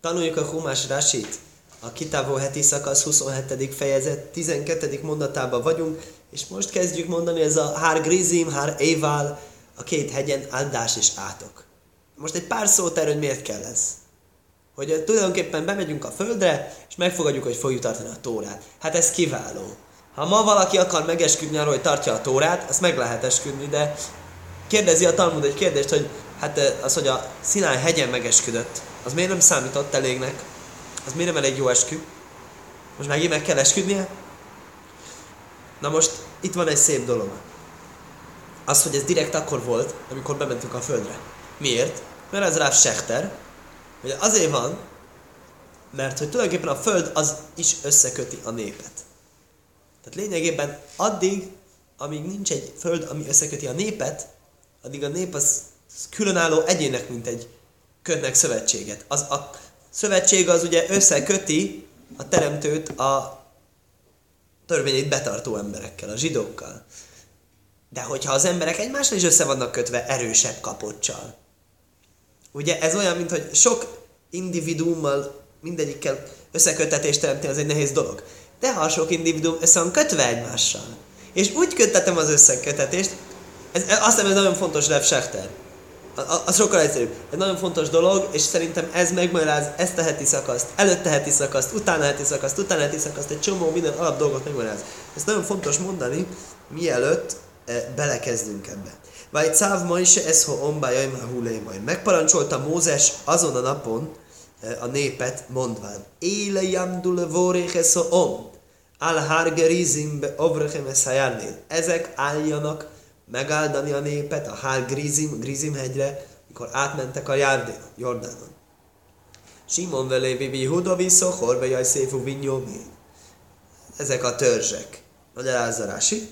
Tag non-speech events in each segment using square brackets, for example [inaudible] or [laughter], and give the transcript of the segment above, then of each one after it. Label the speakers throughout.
Speaker 1: Tanuljuk a Humás Rasit. A Kitávó heti szakasz 27. fejezet 12. mondatában vagyunk, és most kezdjük mondani ez a Hár Grizim, Hár Éval, a két hegyen áldás és átok. Most egy pár szót erről, hogy miért kell ez. Hogy tulajdonképpen bemegyünk a földre, és megfogadjuk, hogy fogjuk tartani a tórát. Hát ez kiváló. Ha ma valaki akar megesküdni arról, hogy tartja a tórát, azt meg lehet esküdni, de kérdezi a Talmud egy kérdést, hogy hát az, hogy a Sinai hegyen megesküdött, az miért nem számított elégnek? Az miért nem elég jó eskü? Most megint meg kell esküdnie? Na most itt van egy szép dolog. Az, hogy ez direkt akkor volt, amikor bementünk a földre. Miért? Mert ez rá Sechter. Ugye azért van, mert hogy tulajdonképpen a föld az is összeköti a népet. Tehát lényegében addig, amíg nincs egy föld, ami összeköti a népet, addig a nép az különálló egyének, mint egy kötnek szövetséget. Az, a szövetség az ugye összeköti a teremtőt a törvényét betartó emberekkel, a zsidókkal. De hogyha az emberek egymással is össze vannak kötve erősebb kapocsal. Ugye ez olyan, mint hogy sok individuummal mindegyikkel összekötetést teremti, az egy nehéz dolog. De ha sok individuum össze van kötve egymással, és úgy köttetem az összekötetést, ez, azt hiszem ez nagyon fontos Lev Schechter az sokkal egyszerűbb. Ez nagyon fontos dolog, és szerintem ez megmagyaráz ezt a heti szakaszt, előtte heti szakaszt, utána heti szakaszt, utána heti szakaszt, egy csomó minden alap dolgot megmagyaráz. Ez nagyon fontos mondani, mielőtt e, belekezdünk ebbe. Vagy száv ma is ez, ha ombá jaj, ma hulé majd. Megparancsolta Mózes azon a napon e, a népet mondván. Éle jamdule voréches om. Al hargerizim be Ezek álljanak megáldani a népet a Hál Grizim, Grizim hegyre, mikor átmentek a Jordánon. Simon velé Vivi Hudovi Szochor, vagy Széfú Vinyómi. Ezek a törzsek. Magyarázza Rási.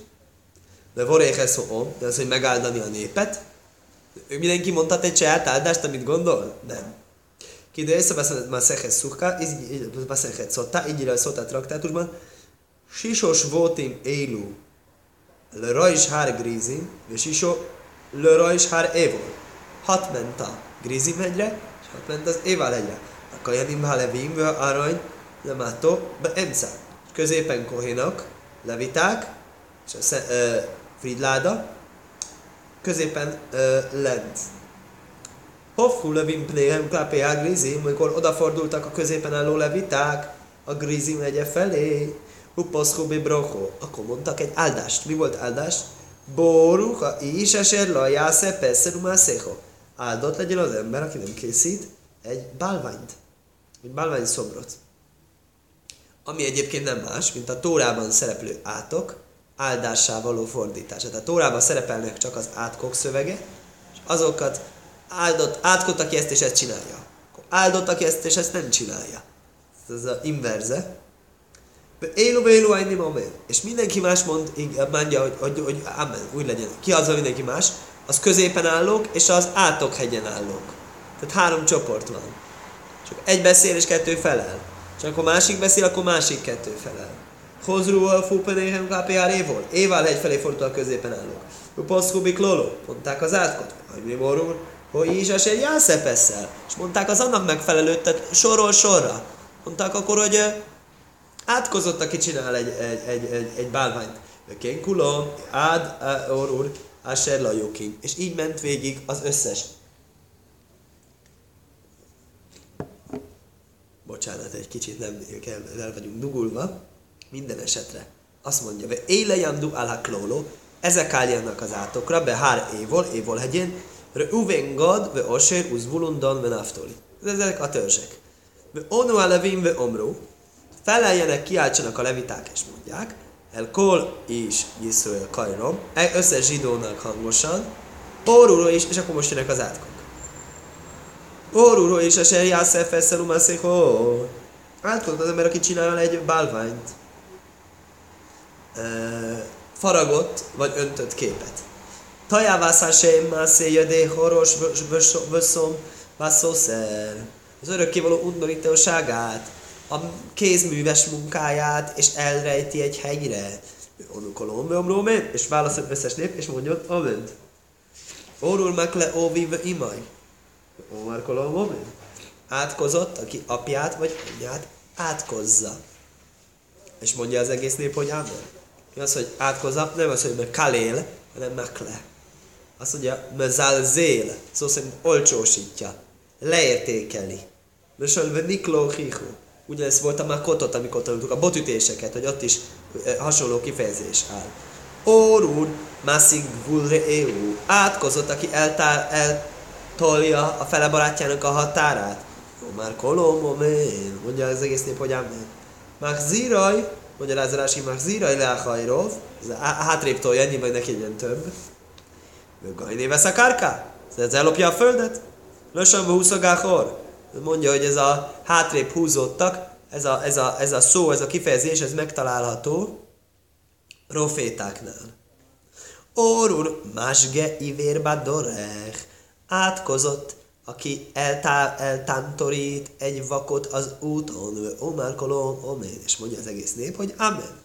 Speaker 1: De voréhez de az, hogy megáldani a népet. Ő mindenki mondhat egy saját áldást, amit gondol? Nem. Ki de észre Masechet Szukka, Masechet Szotta, így írja a Szotta traktátusban. Sisos votim élu le rajs hár grízim, és isó le rajs hár évol. Hat ment a grízim hegyre, és hat ment az Évál hegyre. A kajanim ha levim, arany, lemátó, be emca. Középen kohénak, leviták, és a sze, ö, fridláda, középen ö, lent. Hofku levim pléhem klápé a grízim, amikor odafordultak a középen álló leviták a grízim hegye felé, Upaszkóbi brochó. Akkor mondtak egy áldást. Mi volt áldás? Boruha is eser la jásze persze Áldott legyen az ember, aki nem készít egy bálványt. Egy bálvány szobrot. Ami egyébként nem más, mint a Tórában szereplő átok áldásával való fordítása. Tehát a Tórában szerepelnek csak az átkok szövege, és azokat áldott, átkot, aki ezt és ezt csinálja. Akkor áldott, aki ezt és ezt nem csinálja. Ez az inverze. Élu bélu ajnim amen. És mindenki más mond, mondja, hogy, hogy, hogy amen, úgy legyen. Ki az a mindenki más? Az középen állók, és az átok hegyen állók. Tehát három csoport van. Csak egy beszél, és kettő felel. Csak akkor másik beszél, akkor másik kettő felel. Hozru a fúpenéhem kápiár évol. Évál hegy felé fordul a középen állók. Upaszkubik lolo. Mondták az átkot. Hogy mi borul? Hogy is esély jászepesszel. És mondták az annak megfelelőt, tehát sorról sorra. Mondták akkor, hogy átkozott, aki csinál egy, egy, egy, egy, egy bálványt. Kén kulom, ád, orur, áser lajokim. És így ment végig az összes. Bocsánat, egy kicsit nem kell, el vagyunk dugulva. Minden esetre. Azt mondja, hogy éle jandu klóló, ezek álljanak az átokra, be hár évol, évol hegyén, Uven gad, ve osér, uzvulundon, ve naftoli. Ezek a törzsek. Ve onu alevim, ve omru, feleljenek, kiáltsanak a leviták, és mondják, el kol is Yisrael kajrom, e, összes zsidónak hangosan, Órúró is, és akkor most jönnek az átkok. Órúró is, a serjászef eszelumaszéhó. Átkok az ember, aki csinál egy bálványt. E, faragott, vagy öntött képet. Tajávászá sem mászé jödé horos vösszom vászószer. Az örökkévaló undorítóságát a kézműves munkáját, és elrejti egy hegyre. Onukolom, és válaszol összes nép, és mondjon, amend. Orul meg le óvive imaj. Omar kolom, átkozott, aki apját vagy anyját átkozza. És mondja az egész nép, hogy amen. Mi az, hogy átkozza, nem az, hogy meg kalél, hanem mekle. Azt mondja, mezál zél, szó szerint olcsósítja, leértékeli. Lösölve nikló hihu. Ugyanez volt a már kotot, amikor tanultuk a botütéseket, hogy ott is hasonló kifejezés áll. Órúr, mászik gulre eu. Átkozott, aki eltár, eltolja a fele barátjának a határát. Jó, már kolom, mondja az egész nép, hogy amen. Már ziraj, mondja Rázarási, már ziraj leáhajrov, hátrébb tolja, ennyi vagy neki legyen több. Gajné vesz a kárká, ez ellopja a földet. Lösömbö húszogáhor. Mondja, hogy ez a hátrébb húzódtak, ez a, ez, a, ez a szó, ez a kifejezés, ez megtalálható profétáknál. Orur másge ivérba dorech, átkozott, aki eltá, eltántorít egy vakot az úton, omar kolom, omén, és mondja az egész nép, hogy amen.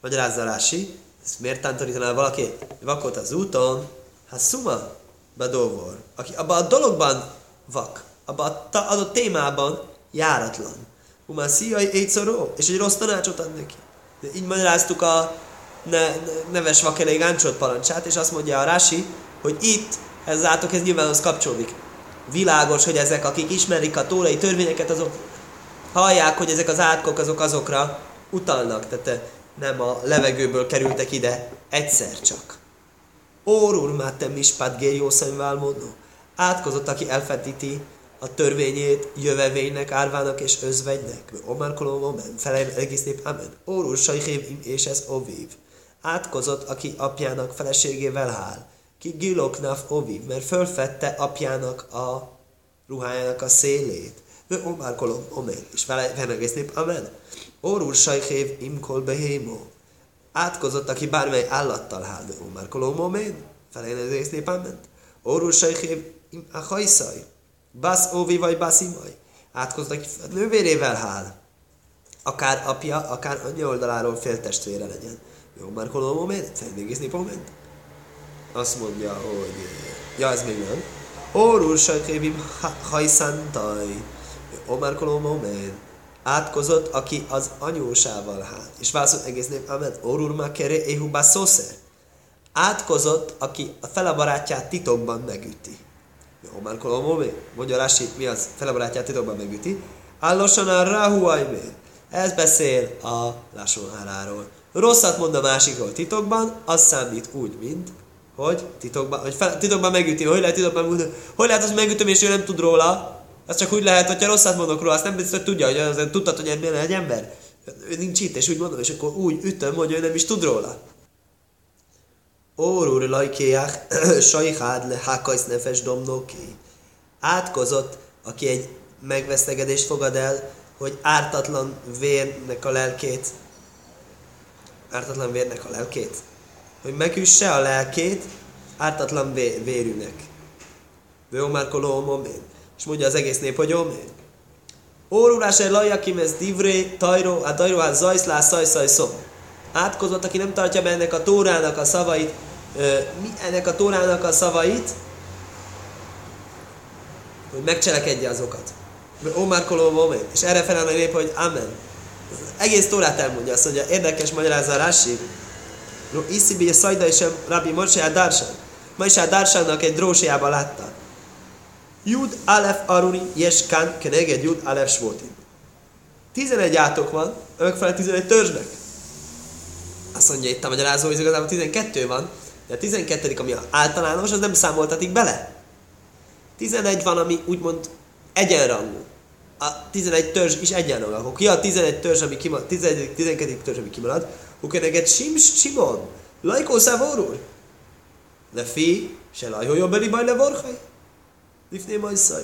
Speaker 1: Magyarázza Rási, ezt miért tántorítaná valaki vakot az úton? Hát szuma, bedóvor, aki abban a dologban vak, abban a adott témában járatlan. Umá szíjai éjszoró, és egy rossz tanácsot ad neki. De így magyaráztuk a ne, neves vakelé gáncsot parancsát, és azt mondja a Rási, hogy itt, ez látok, ez nyilván az kapcsolódik. Világos, hogy ezek, akik ismerik a tórai törvényeket, azok hallják, hogy ezek az átkok azok azokra utalnak, tehát nem a levegőből kerültek ide egyszer csak. Órul mátem mispát gériószanyvál Átkozott, aki elfetíti a törvényét jövevénynek, árvának és özvegynek. Omar kolom, omen, felej egész nép, amen. Órul sajhév és ez ovív átkozott, aki apjának feleségével hál. Ki giloknaf oviv, mert fölfette apjának a ruhájának a szélét. Ő omárkolom, omén, és vele egész nép, amen. Órul sajhév imkol behémó. Átkozott, aki bármely állattal hál, ő omárkolom, omén, felején egész nép, amen. Órul sajhév im a hajszaj. Basz óvi vagy basz imaj. Átkozott, aki nővérével hál. Akár apja, akár anyja oldaláról féltestvére legyen. Jó, már hol a moment? Egész moment? Azt mondja, hogy... Ja, ez még nem. Órul sajkévim hajszantaj. Omar koló moment. Átkozott, aki az anyósával hát. És válaszolt egész nép, amen. Órul makere ehubá szószer. Átkozott, aki a fele barátját titokban megüti. Omar koló moment. Mondja Rási, mi az? Fele barátját titokban megüti. Állosan a rahuajmé. Ez beszél a lásonháráról rosszat mond a másikról titokban, az számít úgy, mint hogy titokban, hogy fel, titokban megüti, hogy lehet titokban mondani, hogy lehet azt megütöm, és ő nem tud róla, az csak úgy lehet, hogyha rosszat mondok róla, azt nem biztos, hogy tudja, hogy azért tudtad, hogy milyen egy ember. Ő nincs itt, és úgy mondom, és akkor úgy ütöm, hogy ő nem is tud róla. Órúr lajkéják, [clears throat] sajhád le hákajsz nefes domnóké. Átkozott, aki egy megvesztegedést fogad el, hogy ártatlan vérnek a lelkét ártatlan vérnek a lelkét? Hogy megüsse a lelkét ártatlan vé- vérűnek. Vőomár koló És mondja az egész nép, hogy omén. Órulás el lajakim ez divré, tajró, a tajró hát zajszlá, szaj, szom. Átkozott, aki nem tartja be ennek a tórának a szavait, mi ennek a tórának a szavait, hogy megcselekedje azokat. Omar koló És erre felel a nép, hogy amen egész tórát elmondja, azt mondja, érdekes magyarázza Rashi. No, Iszibi Szajda és Rabbi Moshe a Darsan. Ma is a Darsannak egy drósiában látta. Jud Alef Aruni Jeskan Keneged Jud Alef Svótin. 11 átok van, ők fel 11 törzsnek. Azt mondja itt a magyarázó, hogy igazából 12 van, de a 12. ami általános, az nem számoltatik bele. 11 van, ami úgymond egyenrangú a 11 törzs is egyenlő. Akkor ki a 11 törzs, ami kimarad, 11. 12. törzs, ami kimarad? Ukeneget Sim Simon. Lajkó szávórul. De fi, se lajhó jobbeli baj levorhaj. Lifné majszaj.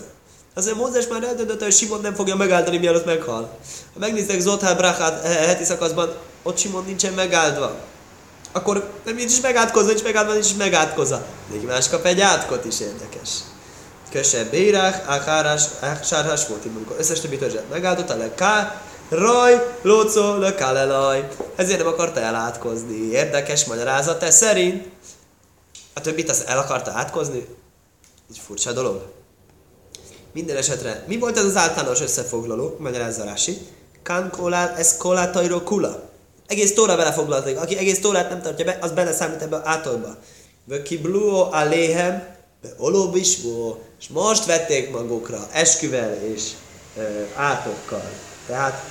Speaker 1: Azért Mózes már eldöntött, hogy Simon nem fogja megáldani, mielőtt meghal. Ha megnéztek Zothár Brachát heti szakaszban, ott Simon nincsen megáldva. Akkor nem nincs is megátkozva, nincs megáldva, nincs megátkozva. Még más kap egy átkot is érdekes. Köse Bérach, Achárás, Sárhás volt, amikor összes többi törzset megáldotta, le ká, raj, lócó, le kálelaj. Ezért nem akarta elátkozni. Érdekes magyarázat ez szerint. A többit az el akarta átkozni? Egy furcsa dolog. Minden esetre, mi volt ez az általános összefoglaló? Magyarázza Rási. Kan ez kolátajro kula. Egész tóra vele foglalkozik. Aki egész tórát nem tartja be, az beleszámít ebbe átolba. Vöki bluo aléhem, olóbisvó, és most vették magukra esküvel és e, átokkal. Tehát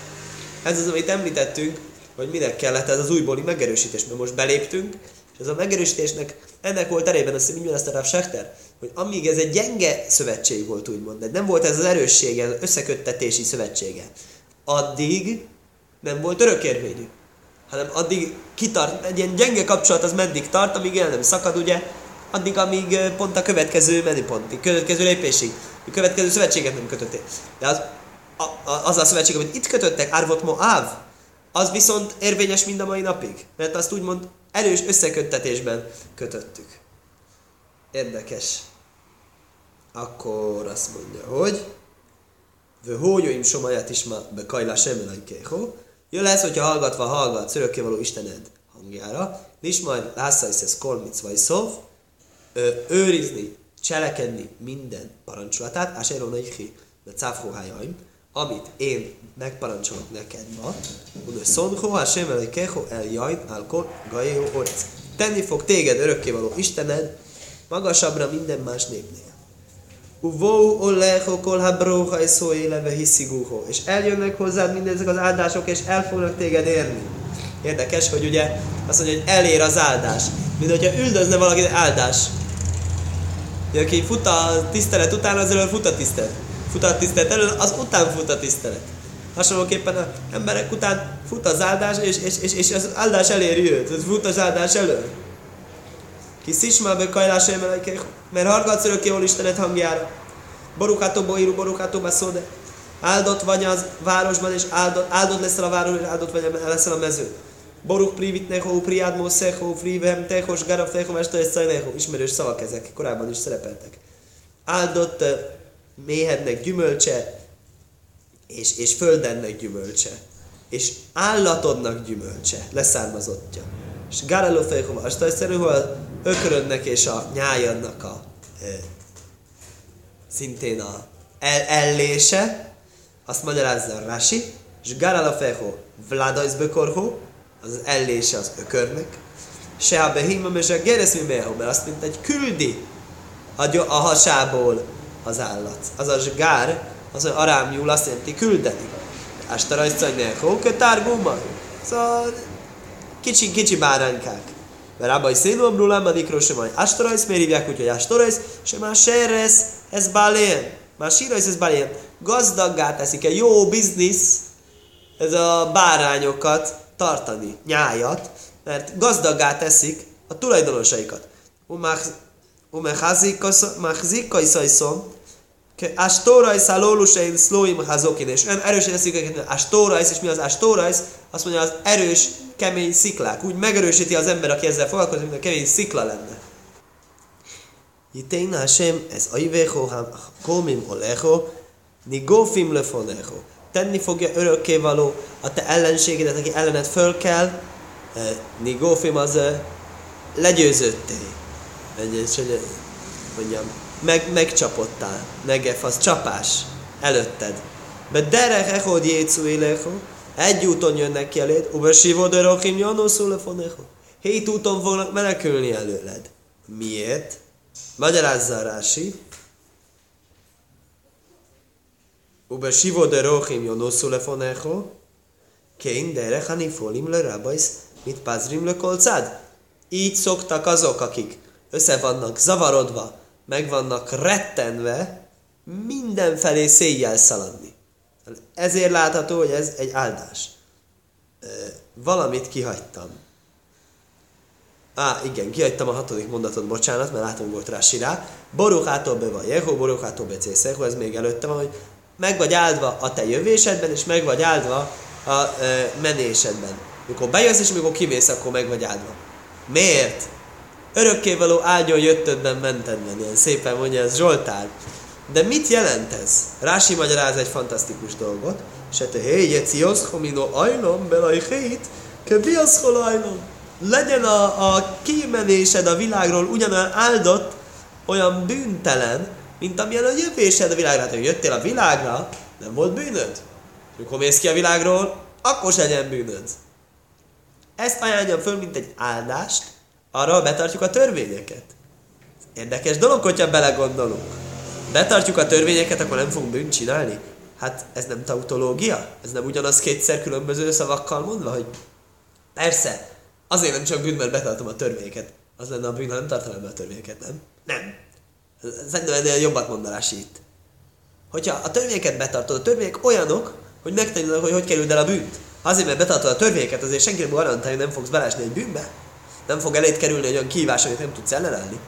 Speaker 1: ez az, amit említettünk, hogy minek kellett ez az újbóli megerősítés, mert most beléptünk, és ez a megerősítésnek ennek volt erében, azt hiszem, ezt a hogy amíg ez egy gyenge szövetség volt, úgymond, de nem volt ez az erőssége, az összeköttetési szövetsége, addig nem volt örökérvényű hanem addig kitart, egy ilyen gyenge kapcsolat az meddig tart, amíg el nem szakad, ugye, addig, amíg pont a következő menüpontig, következő lépésig, a következő szövetséget nem kötötték. De az, a, a, az a szövetség, amit itt kötöttek, Árvot Moáv, az viszont érvényes mind a mai napig. Mert azt úgymond erős összeköttetésben kötöttük. Érdekes. Akkor azt mondja, hogy Vő hójóim somaját is ma be kajlás emelajkého, jó lesz, hogyha hallgatva hallgatsz örökkévaló Istened hangjára, és majd lásszaisz ez kolmic vagy szov, őrizni, cselekedni minden parancsolatát, ás erről hi, de cáfhóhájaim, amit én megparancsolok neked ma, mondja, szonhó, ha sem keho el jajn, alkol, gajého, orec. Tenni fog téged örökkévaló Istened, magasabbra minden más népnél. Uvó olecho kol és szó éleve hiszigúho. És eljönnek hozzád mindezek az áldások, és el fognak téged érni. Érdekes, hogy ugye azt mondja, hogy elér az áldás. Mint hogyha üldözne valaki áldás. Aki fut a tisztelet után, az elől fut a tisztelet. Fut a tisztelet elől, az után fut a tisztelet. Hasonlóképpen az emberek után fut az áldás, és, és, és, és az áldás eléri őt. Fut az áldás elől. Ki szismá be kajlás mert hallgatsz örökké jól Istenet hangjára. Borukátó boiru, borukátó beszóde. Áldott vagy az városban, és áldott, áldott leszel a város, és áldott vagy leszel a mező. Boruk privit neho, priád moszechó, frivehem techos, garaf techo, mester és szajneho. Ismerős szavak ezek, korábban is szerepeltek. Áldott méhednek gyümölcse, és, és földennek gyümölcse, és állatodnak gyümölcse, leszármazottja. És Gáreló fejhova, ökörödnek és a nyájadnak a e, szintén a el, ellése, azt magyarázza a Rashi, és Gáreló fejhova, Vladajzbekorho, az ellése az ökörnek, se a behímam és a geresz mert azt mint egy küldi a, a hasából az állat. Az a zsgár, az a arámjúl azt jelenti küldeni. Ástarajszajnál hókötárgóma. Szóval kicsi, kicsi báránykák. Mert abban is szénulom róla, madikról sem majd Astorajsz, miért hívják úgy, hogy Astorajsz, sem már seresz, ez balén. Már sírajsz, ez balén. Gazdaggá teszik, egy jó biznisz ez a bárányokat tartani, nyájat, mert gazdaggá teszik a tulajdonosaikat. Umechazikkai szajszom, Astorajsz a lólusein szlóim hazokin, és olyan erősen teszik őket, Astorajsz, és mi az Astorajsz? Azt mondja, az erős, kemény sziklák. Úgy megerősíti az ember, aki ezzel foglalkozik, mint a kemény szikla lenne. Jitein Hashem, ez aivecho, komim olecho, nigofim lefonecho. Tenni fogja örökkévaló a te ellenségedet, aki ellenet föl kell, eh, nigofim az eh, legyőzötté. Egy, hogy mondjam, meg, megcsapottál. Negef, az csapás előtted. Be derech echod jécu élecho, egy úton jönnek ki eléd, uber sivod örökim janoszul lefonecho. Hét úton fognak menekülni előled. Miért? Magyarázza Rási. Uber sivod örökim janoszul lefonecho. Kén derech hanifolim le rabajsz, mit pazrim le kolcád. Így szoktak azok, akik össze vannak zavarodva, meg vannak rettenve mindenfelé széjjel szaladni. Ezért látható, hogy ez egy áldás. Valamit kihagytam. Á, igen, kihagytam a hatodik mondatot, bocsánat, mert látom, volt rá sirá. Boruchától be van Jehó, boruchától be Cészehó, ez még előtte van, hogy meg vagy áldva a te jövésedben, és meg vagy áldva a e, menésedben. Mikor bejössz, és mikor kimész, akkor meg vagy áldva. Miért? Örökkévaló ágyon jöttödben mentedben, ilyen szépen mondja ez Zsoltár. De mit jelent ez? Rási magyaráz egy fantasztikus dolgot. Se te hé, jeci oszhomino ajlom, belaj hét, ke ajlom. Legyen a, a kimenésed a világról ugyanolyan áldott, olyan bűntelen, mint amilyen a jövésed a világra. Tehát, hogy jöttél a világra, nem volt bűnöd. Amikor mész ki a világról, akkor se legyen bűnöd. Ezt ajánlja föl, mint egy áldást, arra betartjuk a törvényeket. Érdekes dolog, hogyha belegondolunk. Betartjuk a törvényeket, akkor nem fogunk bűnt csinálni. Hát ez nem tautológia? Ez nem ugyanaz kétszer különböző szavakkal mondva, hogy persze, azért nem csak bűn, mert betartom a törvényeket. Az lenne a bűn, ha nem tartanám be a törvényeket, nem? Nem. Szerintem ennél jobbat mondanás itt. Hogyha a törvényeket betartod, a törvények olyanok, hogy megtanulod, hogy hogy kerüld el a bűnt. Azért, mert betartod a törvényeket, azért senki nem garantálja, hogy nem fogsz belesni egy bűnbe. Nem fog elét kerülni egy olyan kívás, amit nem tudsz ellenállni.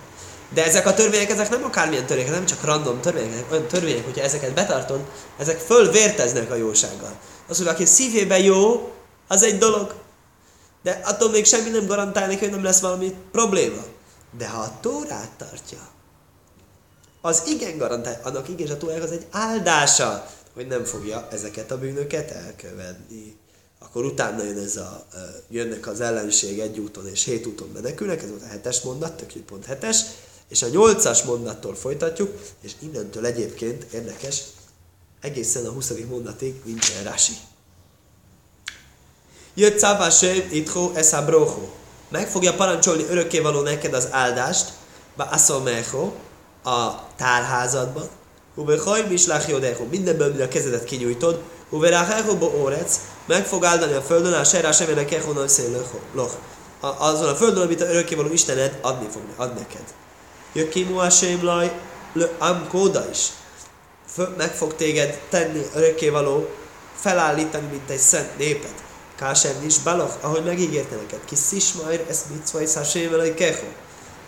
Speaker 1: De ezek a törvények, ezek nem akármilyen törvények, nem csak random törvények, ezek olyan törvények, hogyha ezeket betartod, ezek fölvérteznek a jósággal. Az, hogy aki szívében jó, az egy dolog. De attól még semmi nem garantálni, hogy nem lesz valami probléma. De ha a Tórát tartja, az igen garantál, annak igen, a Tórák az egy áldása, hogy nem fogja ezeket a bűnöket elkövetni. Akkor utána jön ez a, jönnek az ellenség egy úton és hét úton menekülnek, ez volt a hetes mondat, tök pont hetes, és a nyolcas mondattól folytatjuk, és innentől egyébként érdekes, egészen a 20. mondatig nincsen rási. Jött szávásém itcho eszabroho. Meg fogja parancsolni örökkévaló neked az áldást, ba aszomecho, a tárházadban, Hube hajm is láhjodecho, mindenből, mind a kezedet kinyújtod, Hube ráhecho bo meg fog áldani a földön, a será semének echo loch. Azon a földön, amit a örökkévaló Istened adni fog ad neked. Jökimu Hashem laj, le am kóda is. Meg fog téged tenni örökkévaló, felállítani, mint egy szent népet. Kásem is balach, ahogy megígérte neked. Kis szismajr, ez mit szvaj Hashem laj keho.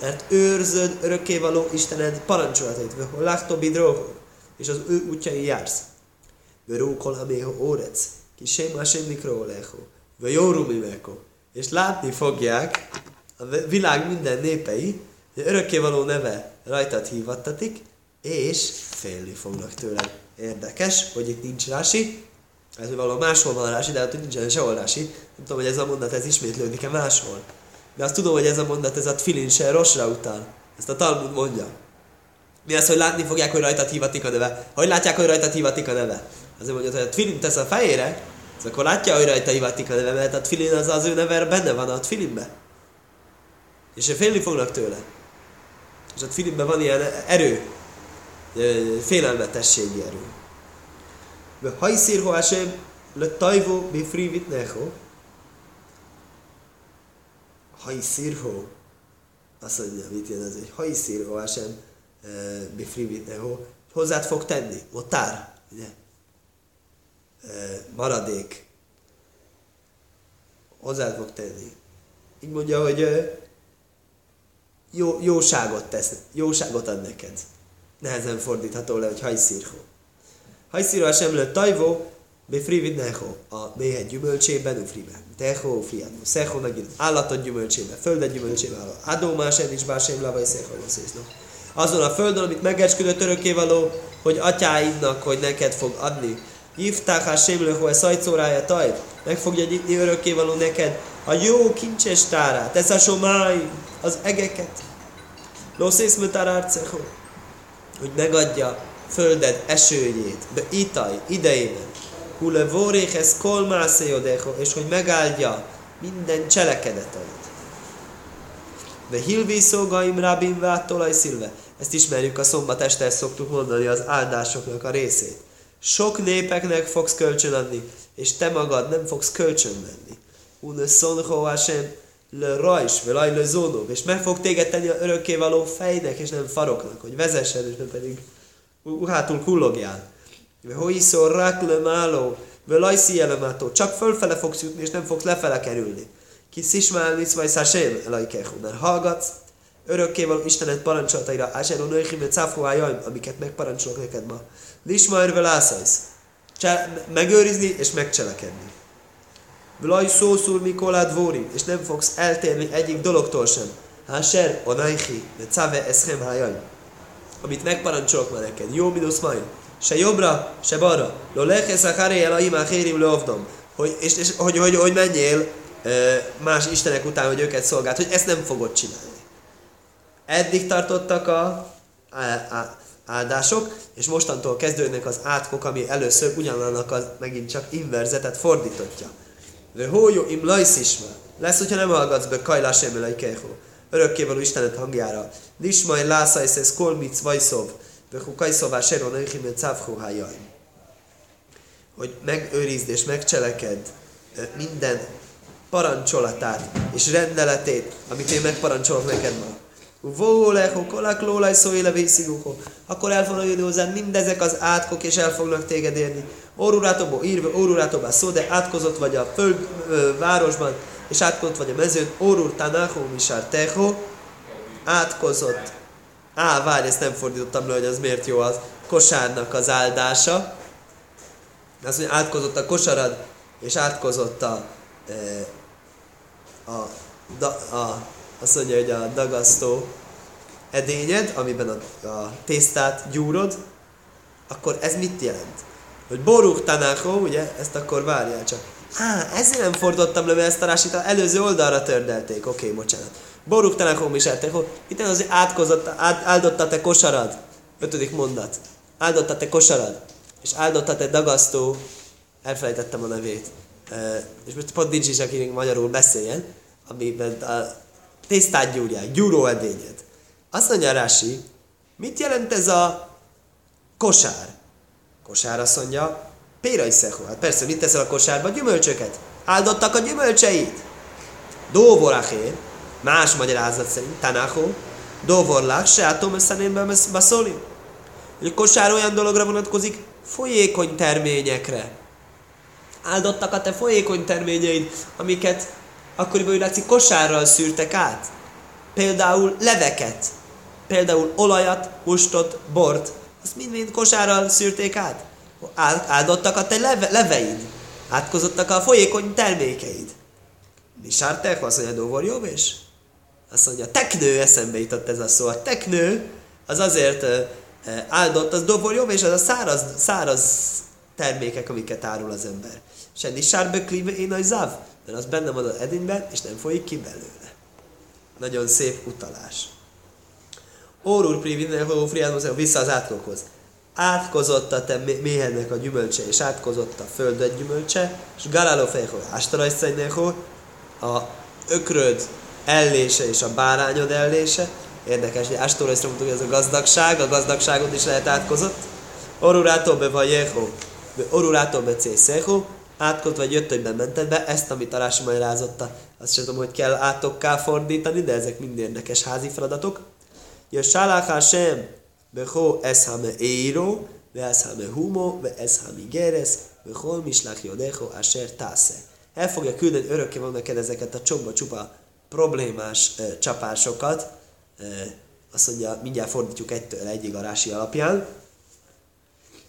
Speaker 1: Mert őrzöd örökkévaló Istened parancsolatait, láktobid drógó, és az ő útjai jársz. Verókol amého órec, kis sem Hashem mikro leho, ve jóru És látni fogják a világ minden népei, örökkévaló neve rajtad hívattatik, és félni fognak tőle. Érdekes, hogy itt nincs rási, ez való máshol van rási, de hát nincsen sehol rási. Nem tudom, hogy ez a mondat ez ismétlődik-e máshol. De azt tudom, hogy ez a mondat, ez a tfilin se rosra után. Ezt a Talmud mondja. Mi az, hogy látni fogják, hogy rajtad hívatik a neve? Hogy látják, hogy rajtad hívatik a neve? Azért mondja, hogy a tfilin tesz a fejére, az akkor látja, hogy rajta hívatik a neve, mert a tfilin az az ő neve benne van a tfilinbe. És félni fognak tőle. És a Filipben van ilyen erő, félelmetességi erő. De hajszír ho Hashem le tajvo bi frivit necho. Hajszír ho. Azt mondja, mit jön ez, hogy hajszír ho Hashem bi frivit necho. Hozzád fog tenni. Motár. Ugye? Maradék. Hozzád fog tenni. Így mondja, hogy jó, jóságot tesz, jóságot ad neked. Nehezen fordítható le, hogy hajszírho. Hajszírho sem le tajvó, be frivid neho, a méhet gyümölcsében, ufriben. Teho, fiat, szeho, megint állatod gyümölcsében, földet gyümölcsében, adó más is bár sem lavai szeho, Azon a földön, amit megesküdött örökkévaló, hogy atyáidnak, hogy neked fog adni. Hát sémlőhó, ez szajcórája taj, meg fogja nyitni örökkévaló neked a jó kincses tárát, ez a somáj, az egeket. Lószész mutárárceho, hogy megadja földed esőjét, be itaj, idejében. Hule voréhez kolmászéjodeho, és hogy megáldja minden cselekedetet. De hilvi szógaim rabin vátolaj szilve. Ezt ismerjük a szombat este, szoktuk mondani az áldásoknak a részét. Sok népeknek fogsz kölcsön adni, és te magad nem fogsz kölcsön venni. Une szonho Hashem, le rajs, velaj le zónó, és meg fog téged tenni a örökkévaló fejnek, és nem faroknak, hogy vezessen, és nem pedig hátul kullogjál. Hoiszor rak le máló, velaj szielemátó, csak fölfele fogsz jutni, és nem fogsz lefele kerülni. Ki szismál mitzvaj szásém, elajkehu, mert hallgatsz, örökkévaló Istenet parancsolataira, Ásero nőhim, amiket megparancsolok neked ma. Lismajr velászajsz. Megőrizni és megcselekedni. Vlaj szószul Mikolád Vóri, és nem fogsz eltérni egyik dologtól sem. Háser, onajhi, de cave eszem hájaj. Amit megparancsolok már neked. Jó minusz majd. Se jobbra, se balra. Lo leches a el a imá hérim leovdom. Hogy, és, és, hogy, hogy, hogy menjél más istenek után, hogy őket szolgált, hogy ezt nem fogod csinálni. Eddig tartottak a, áldások, és mostantól kezdődnek az átkok, ami először ugyanannak az megint csak inverzetet fordítottja. De hójó im lajszisma. Lesz, hogyha nem hallgatsz be kajlás emelej kejhó. Örökkévaló Istenet hangjára. Dismaj lászajsz ez kolmic vajszov. De hú kajszová seron öjhimén cávhó Hogy megőrizd és megcseleked minden parancsolatát és rendeletét, amit én megparancsolok neked ma. Vóleho, kolak lólaj szóéle Akkor el fognak jönni hozzád mindezek az átkok, és el fognak téged érni. Órurátóból írva, órurátóból szó, de átkozott vagy a föld ö, városban, és átkozott vagy a mezőn. Órur tanáho, misár teho, átkozott. Á, várj, ezt nem fordítottam le, hogy az miért jó az kosárnak az áldása. Az, hogy átkozott a kosarad, és átkozott a, a, a, a azt mondja, hogy a dagasztó edényed, amiben a, a tésztát gyúrod, akkor ez mit jelent? Hogy borúk tanákó, ugye, ezt akkor várjál csak. Á, ezért nem fordítottam le, mert ezt a rásit előző oldalra tördelték. Oké, okay, bocsánat. Borúk tanákó mi hogy Itt az, átkozott, áld, áldotta te kosarad. Ötödik mondat. Áldotta te kosarad. És áldotta te dagasztó. Elfelejtettem a nevét. Uh, és most pont nincs is, akinek magyarul beszéljen, amiben a tésztát gyúrják, edényed. Azt mondja Rási, mit jelent ez a kosár? Kosár azt mondja, pérai szechó. Hát persze, mit teszel a kosárba? Gyümölcsöket. Áldottak a gyümölcseit. Dóvorachér, más magyarázat szerint, tanáhó, dóvorlák, se átom összenén beszólim. Hogy a kosár olyan dologra vonatkozik, folyékony terményekre. Áldottak a te folyékony terményeid, amiket akkoriban úgy látszik kosárral szűrtek át. Például leveket, például olajat, mustot, bort, azt mind-mind kosárral szűrték át. Áldottak a te leve, leveid, átkozottak a folyékony termékeid. Mi sártek, azt mondja, Dóvor és Azt mondja, teknő eszembe jutott ez a szó. A teknő az azért áldott, az Dóvor és az a száraz, száraz termékek, amiket árul az ember. Senni sárbe klive én a záv mert az benne van az edényben, és nem folyik ki belőle. Nagyon szép utalás. Órúr privinel friádmozó vissza az átkokhoz. Átkozott a te méhednek a gyümölcse, és átkozott a földet gyümölcse, és galáló fejhol ástarajszajneho, a ökröd ellése és a bárányod ellése. Érdekes, hogy ástarajszra hogy ez a gazdagság, a gazdagságot is lehet átkozott. Orurától be vagy jeho, orurától be cészeho, átkot vagy jött, hogy bemented be, ezt, amit a Rási magyarázotta, azt sem tudom, hogy kell átokká fordítani, de ezek mind érdekes házi feladatok. Ja, Sálach Hashem, Beho Eshame Eiro, Ve Eshame Humo, Ve Eshame Geres, Behol Mislach Jodecho Asher Tase. El fogja küldeni örökké van neked ezeket a csomba csupa problémás e, csapásokat, e, azt mondja, mindjárt fordítjuk egytől egyig a alapján.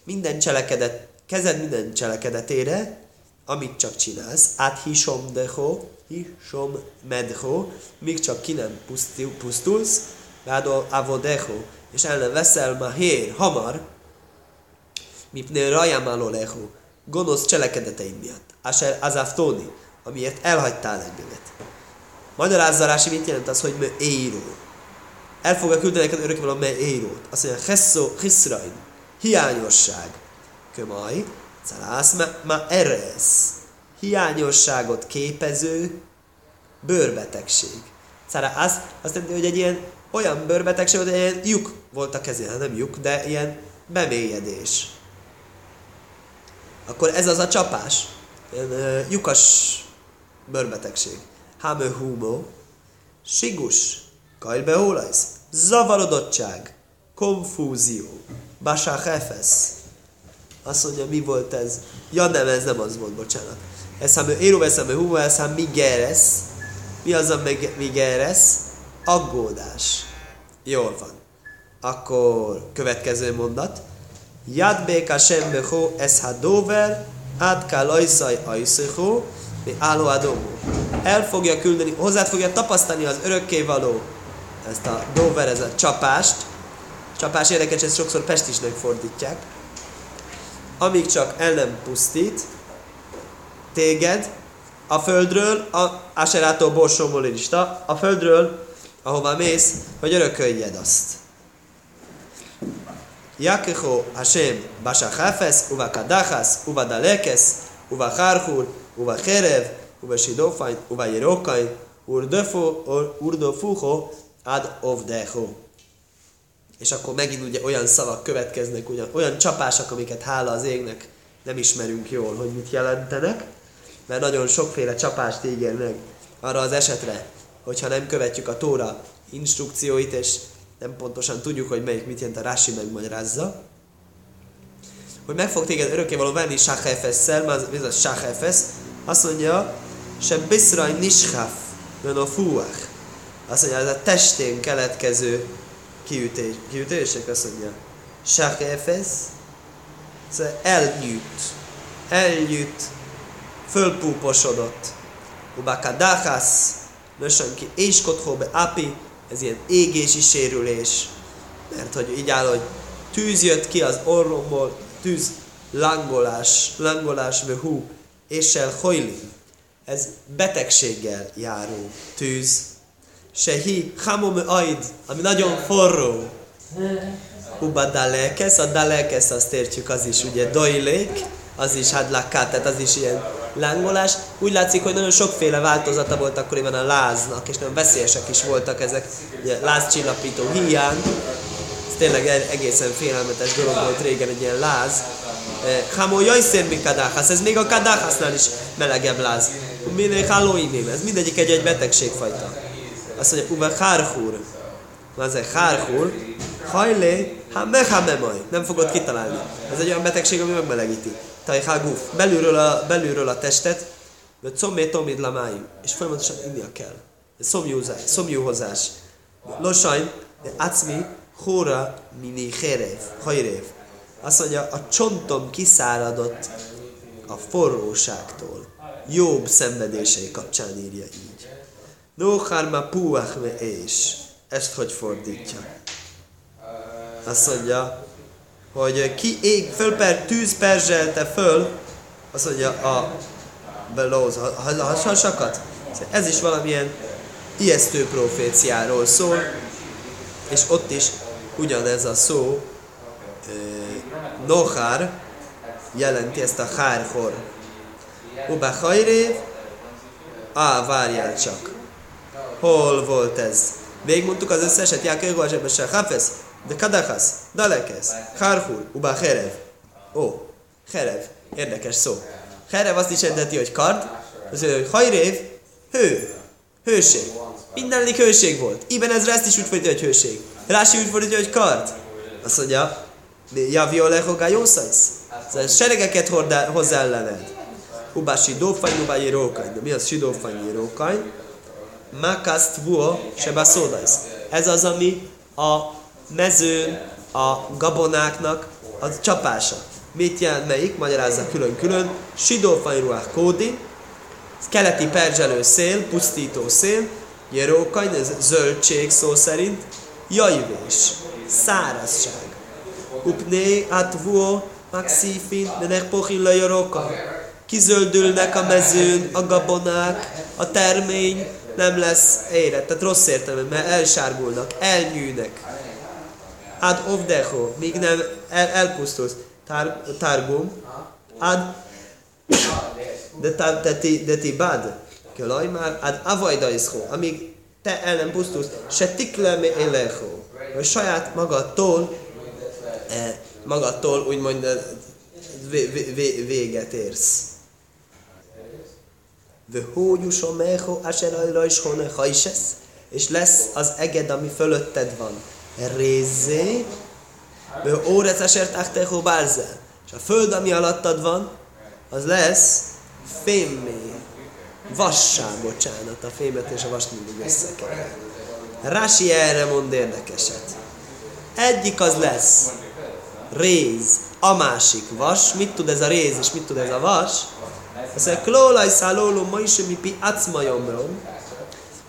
Speaker 1: Minden cselekedet, kezed minden cselekedetére, amit csak csinálsz, át hisom deho, hisom medho, míg csak ki nem pusztul, pusztulsz, vádol avodeho, és el nem veszel ma hér, hamar, mipnél rajám leho, gonosz cselekedeteid miatt, aser azaftóni, amiért elhagytál engemet. Magyarázza Rási, mit jelent az, hogy me éró. El fogja küldeni neked örökkévaló me érót. Azt mondja, hesszó, hiszrain, hiányosság. Kömaj, Szalász ma eresz. Hiányosságot képező bőrbetegség. Az, azt jelenti, hogy egy ilyen olyan bőrbetegség, hogy egy ilyen lyuk volt a kezén, nem lyuk, de ilyen bemélyedés. Akkor ez az a csapás. Ilyen uh, lyukas bőrbetegség. Hámö humo, sigus, kajlbeólajsz, zavarodottság, konfúzió, basachefesz, azt mondja, mi volt ez? Ja nem, ez nem az volt, bocsánat. Ha éru veszem, hú, ez ha migeresz. Mi az a migeresz? Aggódás. Jól van. Akkor következő mondat. Yad béka sem beho ez ha dover, át kell ajszaj ajszöho, mi álló adomó. El fogja küldeni, hozzá fogja tapasztani az örökkévaló ezt a dover, ez a csapást. Csapás érdekes, ezt sokszor pestisnek fordítják amíg csak el nem pusztít téged a földről, a Aserától borsómolista, a földről, ahová mész, hogy örököljed azt. Yakecho Hashem Basachafes, Uva Kadachas, Uva Dalekes, Uva Harhur, Uva Cherev, Uva Sidofain, Uva Jerokain, Urdofuho, Ad Ovdecho. És akkor megint ugye olyan szavak következnek, ugyan, olyan csapások, amiket hála az égnek nem ismerünk jól, hogy mit jelentenek, mert nagyon sokféle csapást ígér meg arra az esetre, hogyha nem követjük a Tóra instrukcióit, és nem pontosan tudjuk, hogy melyik mit jelent a Rási megmagyarázza, hogy meg fog téged örökkévaló venni Sachefesszel, ez a Sachefesz, azt mondja, se Biszraj Nishaf, a Fuach. Azt mondja, ez a testén keletkező kiütés, kiütések, azt mondja, Sachefesz, szóval elnyűt, elnyűt, fölpúposodott. Ubakadachasz, nösön ki, és be api, ez ilyen égési sérülés, mert hogy így áll, hogy tűz jött ki az orromból, tűz, langolás, langolás, hú, és el hojli. Ez betegséggel járó tűz. Sehi, hamom aid, ami nagyon forró. Uba dalekes, a dalekes azt értjük, az is ugye dojlék, az is hadlakát, tehát az is ilyen lángolás. Úgy látszik, hogy nagyon sokféle változata volt akkoriban a láznak, és nagyon veszélyesek is voltak ezek, ugye lázcsillapító hiány. Ez tényleg egészen félelmetes dolog volt régen egy ilyen láz. Hamo jajszér mi kadáhász, ez még a kadáhásznál is melegebb láz. Minél hálóinél, ez mindegyik egy-egy betegségfajta. Azt mondja, uva hárhúr. Az egy hárhúr, hajlé, ha mehamemaj. Nem fogod kitalálni. Ez egy olyan betegség, ami megmelegíti tajháguf, belülről a, belülről a testet, vagy commé tomid lamáim, és folyamatosan innia kell. Szomjúzás, szomjúhozás. Losajn, acmi, hóra, mini herev, hajrév. Azt mondja, a csontom kiszáradott a forróságtól. Jobb szenvedései kapcsán írja így. No harma puach me és. Ezt hogy fordítja? Azt mondja, hogy ki ég, föl per, tűz perzselte föl, azt mondja a belóz, a, hasasakat. Ez is valamilyen ijesztő proféciáról szól, és ott is ugyanez a szó, nohár, jelenti ezt a hárhor. Uba hajrév, á, várjál csak. Hol volt ez? Végigmondtuk az összeset, Jákő Gozsebe se Hafez, de kadachas, dalekes, harhur, uba herev. Ó, herev, érdekes szó. Herev azt is jelenti, hogy kard, az hogy hajrév, hő, hőség. Mindenlik hőség volt. Iben ez ezt is úgy fordítja, hogy hőség. Rási úgy fordítja, hogy kard. Azt mondja, javi olehoga jószajsz. Szóval seregeket hoz ellened. Uba sidófany, jérókany. De mi az sidófany, jérókany? Makaszt vuo, seba szódajsz. Ez az, ami a mezőn a gabonáknak a csapása. Mit jelent melyik? Magyarázza külön-külön. Sidófajruák kódi, keleti perzselő szél, pusztító szél, jerókain, ez zöldség szó szerint, jajvés, szárazság. Upné atvuo maxifin, menek pohilla jeróka. Kizöldülnek a mezőn, a gabonák, a termény nem lesz élet, tehát rossz értelemben, mert elsárgulnak, elnyűnek. Ad ovdecho, míg nem el, elpusztulsz. Tar, targum, ad de, ta, de, ti, de ti bad, kölaj már, ad avajdaiszho, amíg te el nem pusztulsz, se tikleme elecho, hogy saját magadtól, eh, magadtól úgymond eh, véget érsz. Vehógyusom mecho aserajra is hone hajsesz, és lesz az eged, ami fölötted van rézé, órec esert achtecho bárzel. És a föld, ami alattad van, az lesz fémmé. Vassá, bocsánat, a fémet és a vas mindig összekever. Rási erre mond érdekeset. Egyik az lesz réz, a másik vas. Mit tud ez a réz és mit tud ez a vas? Azt mondja, klólaj szálóló ma is, mi pi acmajomrom,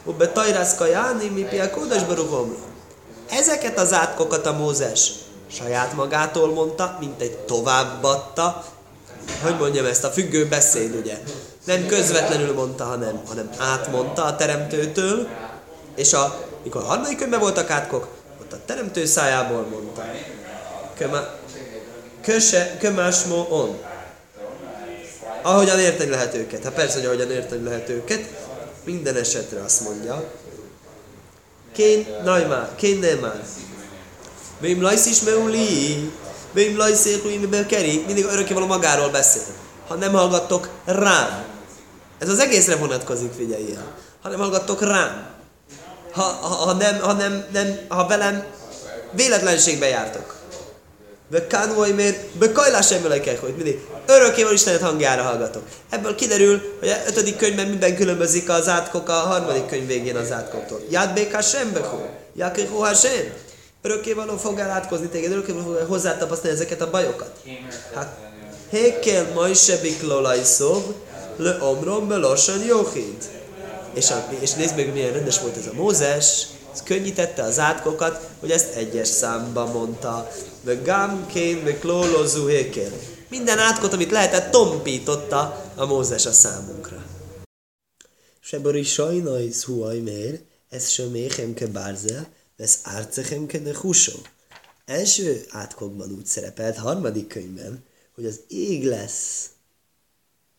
Speaker 1: ubbe tajrászka jáni, mi pi a kódasbarugomrom. Ezeket az átkokat a Mózes saját magától mondta, mint egy továbbadta, hogy mondjam ezt, a függő beszéd, ugye? Nem közvetlenül mondta, hanem, hanem átmondta a teremtőtől, és a, mikor a harmadik könyvben voltak átkok, ott a teremtő szájából mondta. köse, kömásmó on. Ahogyan érteni lehet őket. Hát persze, hogy ahogyan érteni lehet őket. Minden esetre azt mondja. Kén, najmá, kén nemán. Vém lajsz is meuli. Vém lajsz keri. Mindig örökkévaló magáról beszél. Ha nem hallgattok rám. Ez az egészre vonatkozik, figyelj el. Ha nem hallgattok rám. Ha, ha, ha, nem, ha, nem, nem, ha velem véletlenségbe jártok. Be kánvoj mér, be kajlás emelekek, hogy mindig örökkéval Istenet hangjára hallgatok. Ebből kiderül, hogy a ötödik könyvben minden különbözik az átkok a harmadik könyv végén az átkoktól. Ját béká sem bekó, jákikó sem. Örökkévaló fog átkozni téged, örökkévaló fog hozzátapasztalni ezeket a bajokat. Hát, hékkel majd se biklolajszov, le omrom be lassan jóhid. És, a, és nézd meg, milyen rendes volt ez a Mózes, ez könnyítette az átkokat, hogy ezt egyes számba mondta. Ve gamkén, me klólozú hékel. Minden átkot, amit lehetett, tompította a Mózes a számunkra. Sebor is sajnaj szuaj mér, ez sem méhem ke bárzel, vesz árcechem ke de húsó. Első átkokban úgy szerepelt, harmadik könyvben, hogy az ég lesz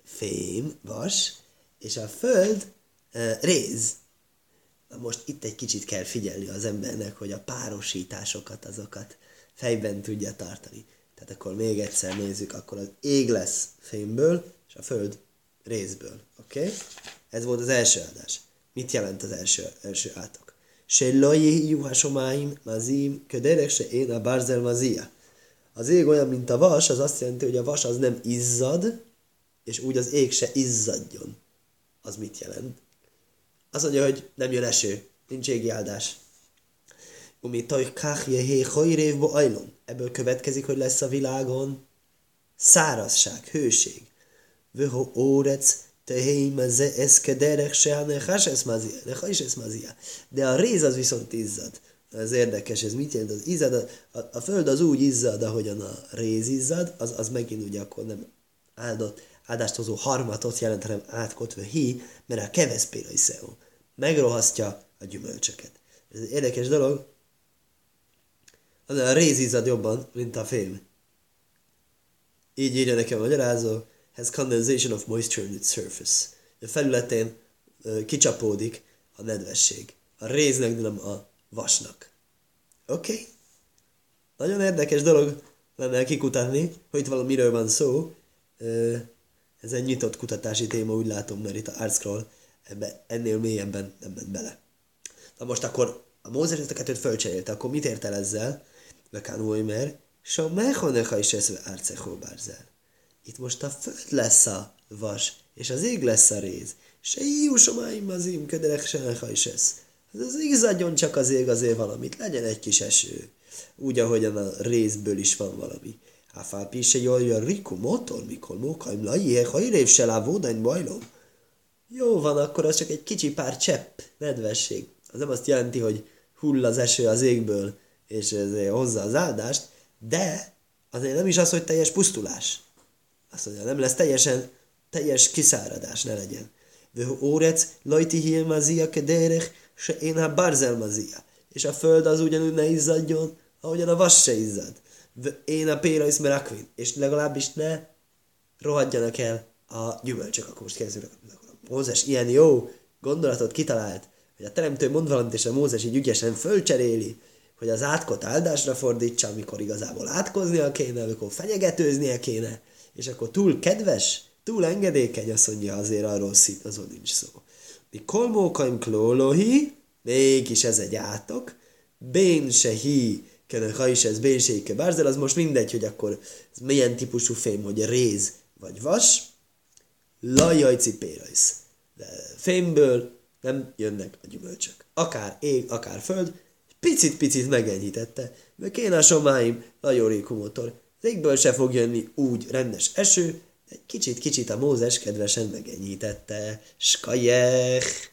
Speaker 1: fém, vas, és a föld uh, réz. Na most itt egy kicsit kell figyelni az embernek, hogy a párosításokat, azokat fejben tudja tartani. Tehát akkor még egyszer nézzük, akkor az ég lesz fémből, és a föld részből. Oké? Okay? Ez volt az első adás. Mit jelent az első, első átok? Se lojé mazim, köderek se én a barzel mazia. Az ég olyan, mint a vas, az azt jelenti, hogy a vas az nem izzad, és úgy az ég se izzadjon. Az mit jelent? Azt mondja, hogy nem jön eső, nincs égi áldás. Umi tajkách jehé hajrévbo ajlom. Ebből következik, hogy lesz a világon szárazság, hőség. Vöho órec, tehém ze eszkederek se, nechás es mazia. De a réz az viszont izzad. Ez érdekes, ez mit jelent? Az izzad, a, a, a föld az úgy izzad, ahogyan a réz izzad, az, az megint ugye akkor nem áldott, áldást hozó harmatot jelent, hanem átkotva hi, mert a keveszpérai szeó megrohasztja a gyümölcsöket. Ez egy érdekes dolog, az a réz izzad jobban, mint a fém. Így írja nekem a magyarázó, has condensation of moisture in its surface. A felületén uh, kicsapódik a nedvesség. A réznek, nem a vasnak. Oké? Okay? Nagyon érdekes dolog lenne kikutatni, hogy itt valamiről van szó. Uh, ez egy nyitott kutatási téma, úgy látom, mert itt a Artscroll ebbe ennél mélyebben nem ment bele. Na most akkor a Mózes ezt a kettőt fölcserélte, akkor mit ért el ezzel? Vekán Oimer, so mechonecha is ez árcechó bárzel. Itt most a föld lesz a vas, és az ég lesz a réz. Se iusomáim az im köderek se is ez. Az igazadjon csak az ég azért valamit, legyen egy kis eső. Úgy, ahogyan a részből is van valami. Áfápi se jaj, a riku motor, mikor mókaim lajjék, ha érév se lávódány bajlom. Jó van, akkor az csak egy kicsi pár csepp nedvesség. Az nem azt jelenti, hogy hull az eső az égből, és ez hozza az áldást, de azért nem is az, hogy teljes pusztulás. Azt mondja, nem lesz teljesen, teljes kiszáradás, ne legyen. De órec, lajti hilmazia kederech, se én a barzelmazia. És a föld az ugyanúgy ne izzadjon, ahogyan a vas se izzad. Én a péra merakvin. És legalábbis ne rohadjanak el a gyümölcsök. Akkor most kezdjük. Mózes ilyen jó gondolatot kitalált, hogy a teremtő mond valamit, és a Mózes így ügyesen fölcseréli, hogy az átkot áldásra fordítsa, amikor igazából átkoznia kéne, amikor fenyegetőznie kéne, és akkor túl kedves, túl engedékeny, azt mondja, azért arról szít, azon nincs szó. Mi kolmókaim klólohi, mégis ez egy átok, bén se hi, ha is ez bénséke bárzel, az most mindegy, hogy akkor ez milyen típusú fém, hogy réz vagy vas, lajajci pérajsz. De fémből nem jönnek a gyümölcsök. Akár ég, akár föld, picit-picit megenyhítette, mert kéne a somáim lajórékú motor. Az égből se fog jönni úgy rendes eső, egy kicsit-kicsit a Mózes kedvesen megenyítette. Skajech!